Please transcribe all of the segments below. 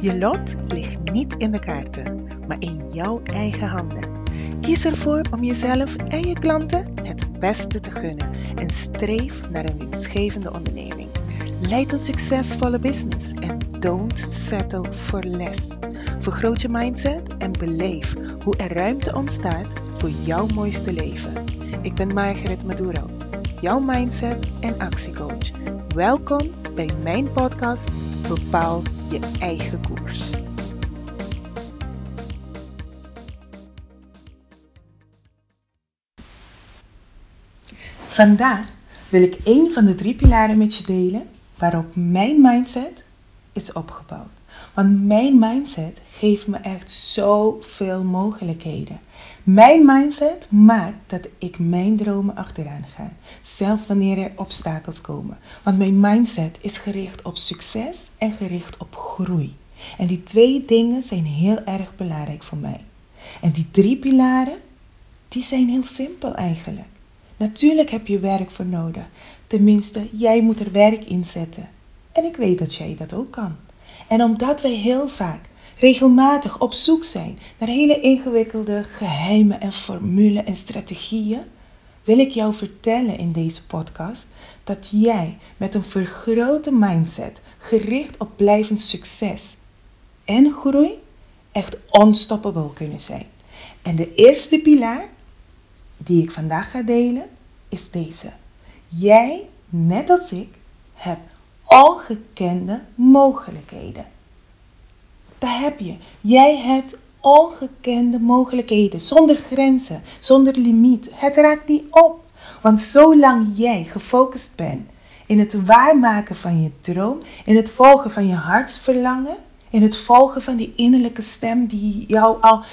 Je lot ligt niet in de kaarten, maar in jouw eigen handen. Kies ervoor om jezelf en je klanten het beste te gunnen en streef naar een winstgevende onderneming. Leid een succesvolle business en don't settle for less. Vergroot je mindset en beleef hoe er ruimte ontstaat voor jouw mooiste leven. Ik ben Margaret Maduro, jouw mindset en actiecoach. Welkom bij mijn podcast Bepaal je eigen koers. Vandaag wil ik een van de drie pilaren met je delen waarop mijn mindset is opgebouwd. Want mijn mindset geeft me echt zoveel mogelijkheden. Mijn mindset maakt dat ik mijn dromen achteraan ga. Zelfs wanneer er obstakels komen. Want mijn mindset is gericht op succes en gericht op groei. En die twee dingen zijn heel erg belangrijk voor mij. En die drie pilaren, die zijn heel simpel eigenlijk. Natuurlijk heb je werk voor nodig. Tenminste, jij moet er werk in zetten. En ik weet dat jij dat ook kan. En omdat wij heel vaak regelmatig op zoek zijn naar hele ingewikkelde geheimen en formules en strategieën, wil ik jou vertellen in deze podcast dat jij met een vergrote mindset gericht op blijvend succes en groei echt unstoppable kunnen zijn. En de eerste pilaar die ik vandaag ga delen is deze. Jij, net als ik, hebt ongekende mogelijkheden. Daar heb je. Jij hebt ongekende mogelijkheden, zonder grenzen, zonder limiet. Het raakt niet op. Want zolang jij gefocust bent in het waarmaken van je droom, in het volgen van je hartsverlangen, in het volgen van die innerlijke stem die jou al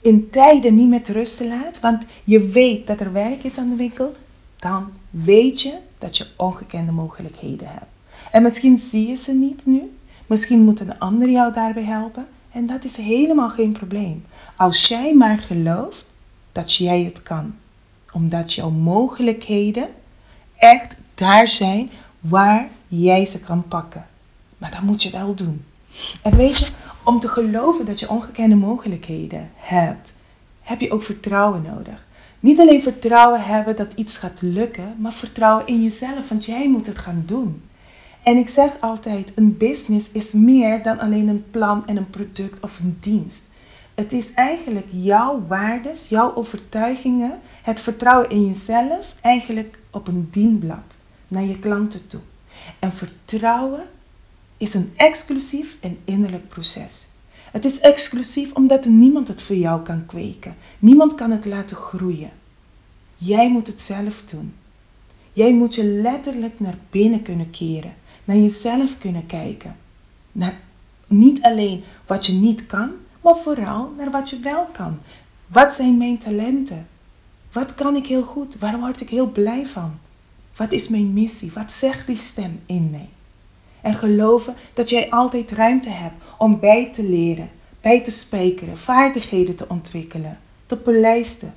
in tijden niet met rusten laat, want je weet dat er werk is aan de winkel, dan weet je dat je ongekende mogelijkheden hebt. En misschien zie je ze niet nu, misschien moet een ander jou daarbij helpen. En dat is helemaal geen probleem. Als jij maar gelooft dat jij het kan. Omdat jouw mogelijkheden echt daar zijn waar jij ze kan pakken. Maar dat moet je wel doen. En weet je, om te geloven dat je ongekende mogelijkheden hebt, heb je ook vertrouwen nodig. Niet alleen vertrouwen hebben dat iets gaat lukken, maar vertrouwen in jezelf, want jij moet het gaan doen. En ik zeg altijd, een business is meer dan alleen een plan en een product of een dienst. Het is eigenlijk jouw waardes, jouw overtuigingen, het vertrouwen in jezelf, eigenlijk op een dienblad naar je klanten toe. En vertrouwen is een exclusief en innerlijk proces. Het is exclusief omdat niemand het voor jou kan kweken. Niemand kan het laten groeien. Jij moet het zelf doen. Jij moet je letterlijk naar binnen kunnen keren naar jezelf kunnen kijken. Naar niet alleen wat je niet kan, maar vooral naar wat je wel kan. Wat zijn mijn talenten? Wat kan ik heel goed? Waar word ik heel blij van? Wat is mijn missie? Wat zegt die stem in mij? En geloven dat jij altijd ruimte hebt om bij te leren, bij te spijkeren, vaardigheden te ontwikkelen, te polijsten.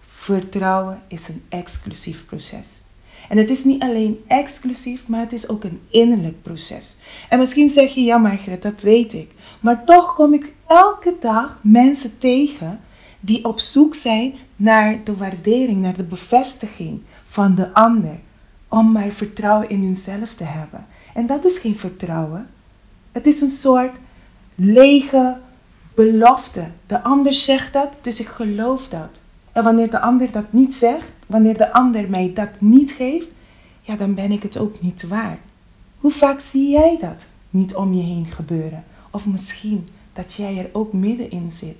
Vertrouwen is een exclusief proces. En het is niet alleen exclusief, maar het is ook een innerlijk proces. En misschien zeg je, ja Margaret, dat weet ik. Maar toch kom ik elke dag mensen tegen die op zoek zijn naar de waardering, naar de bevestiging van de ander. Om maar vertrouwen in hunzelf te hebben. En dat is geen vertrouwen. Het is een soort lege belofte. De ander zegt dat, dus ik geloof dat. En wanneer de ander dat niet zegt, wanneer de ander mij dat niet geeft, ja, dan ben ik het ook niet waard. Hoe vaak zie jij dat niet om je heen gebeuren? Of misschien dat jij er ook middenin zit.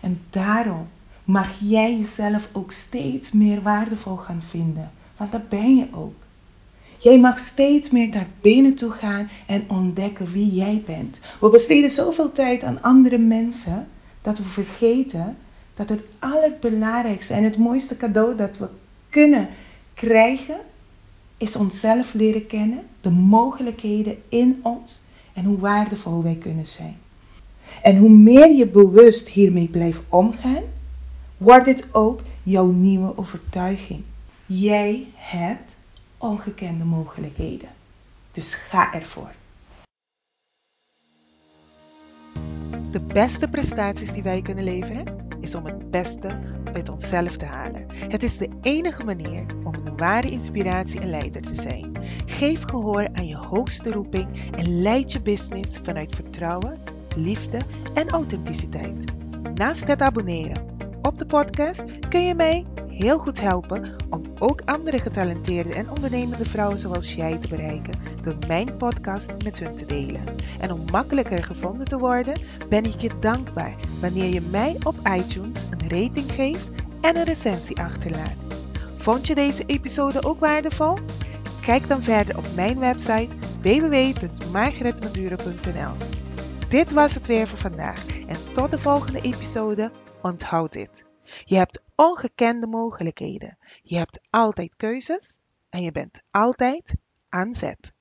En daarom mag jij jezelf ook steeds meer waardevol gaan vinden. Want dat ben je ook. Jij mag steeds meer naar binnen toe gaan en ontdekken wie jij bent. We besteden zoveel tijd aan andere mensen dat we vergeten dat het allerbelangrijkste en het mooiste cadeau dat we kunnen krijgen, is onszelf leren kennen, de mogelijkheden in ons en hoe waardevol wij kunnen zijn. En hoe meer je bewust hiermee blijft omgaan, wordt dit ook jouw nieuwe overtuiging. Jij hebt ongekende mogelijkheden. Dus ga ervoor. De beste prestaties die wij kunnen leveren is om het beste uit onszelf te halen. Het is de enige manier om een ware inspiratie en leider te zijn. Geef gehoor aan je hoogste roeping en leid je business vanuit vertrouwen, liefde en authenticiteit. Naast het abonneren op de podcast kun je mij heel goed helpen om ook andere getalenteerde en ondernemende vrouwen zoals jij te bereiken door mijn podcast met hun te delen. En om makkelijker gevonden te worden, ben ik je dankbaar wanneer je mij op iTunes een rating geeft en een recensie achterlaat. Vond je deze episode ook waardevol? Kijk dan verder op mijn website www.margaretmaduro.nl. Dit was het weer voor vandaag en tot de volgende episode. Onthoud dit. Je hebt ongekende mogelijkheden. Je hebt altijd keuzes en je bent altijd aan zet.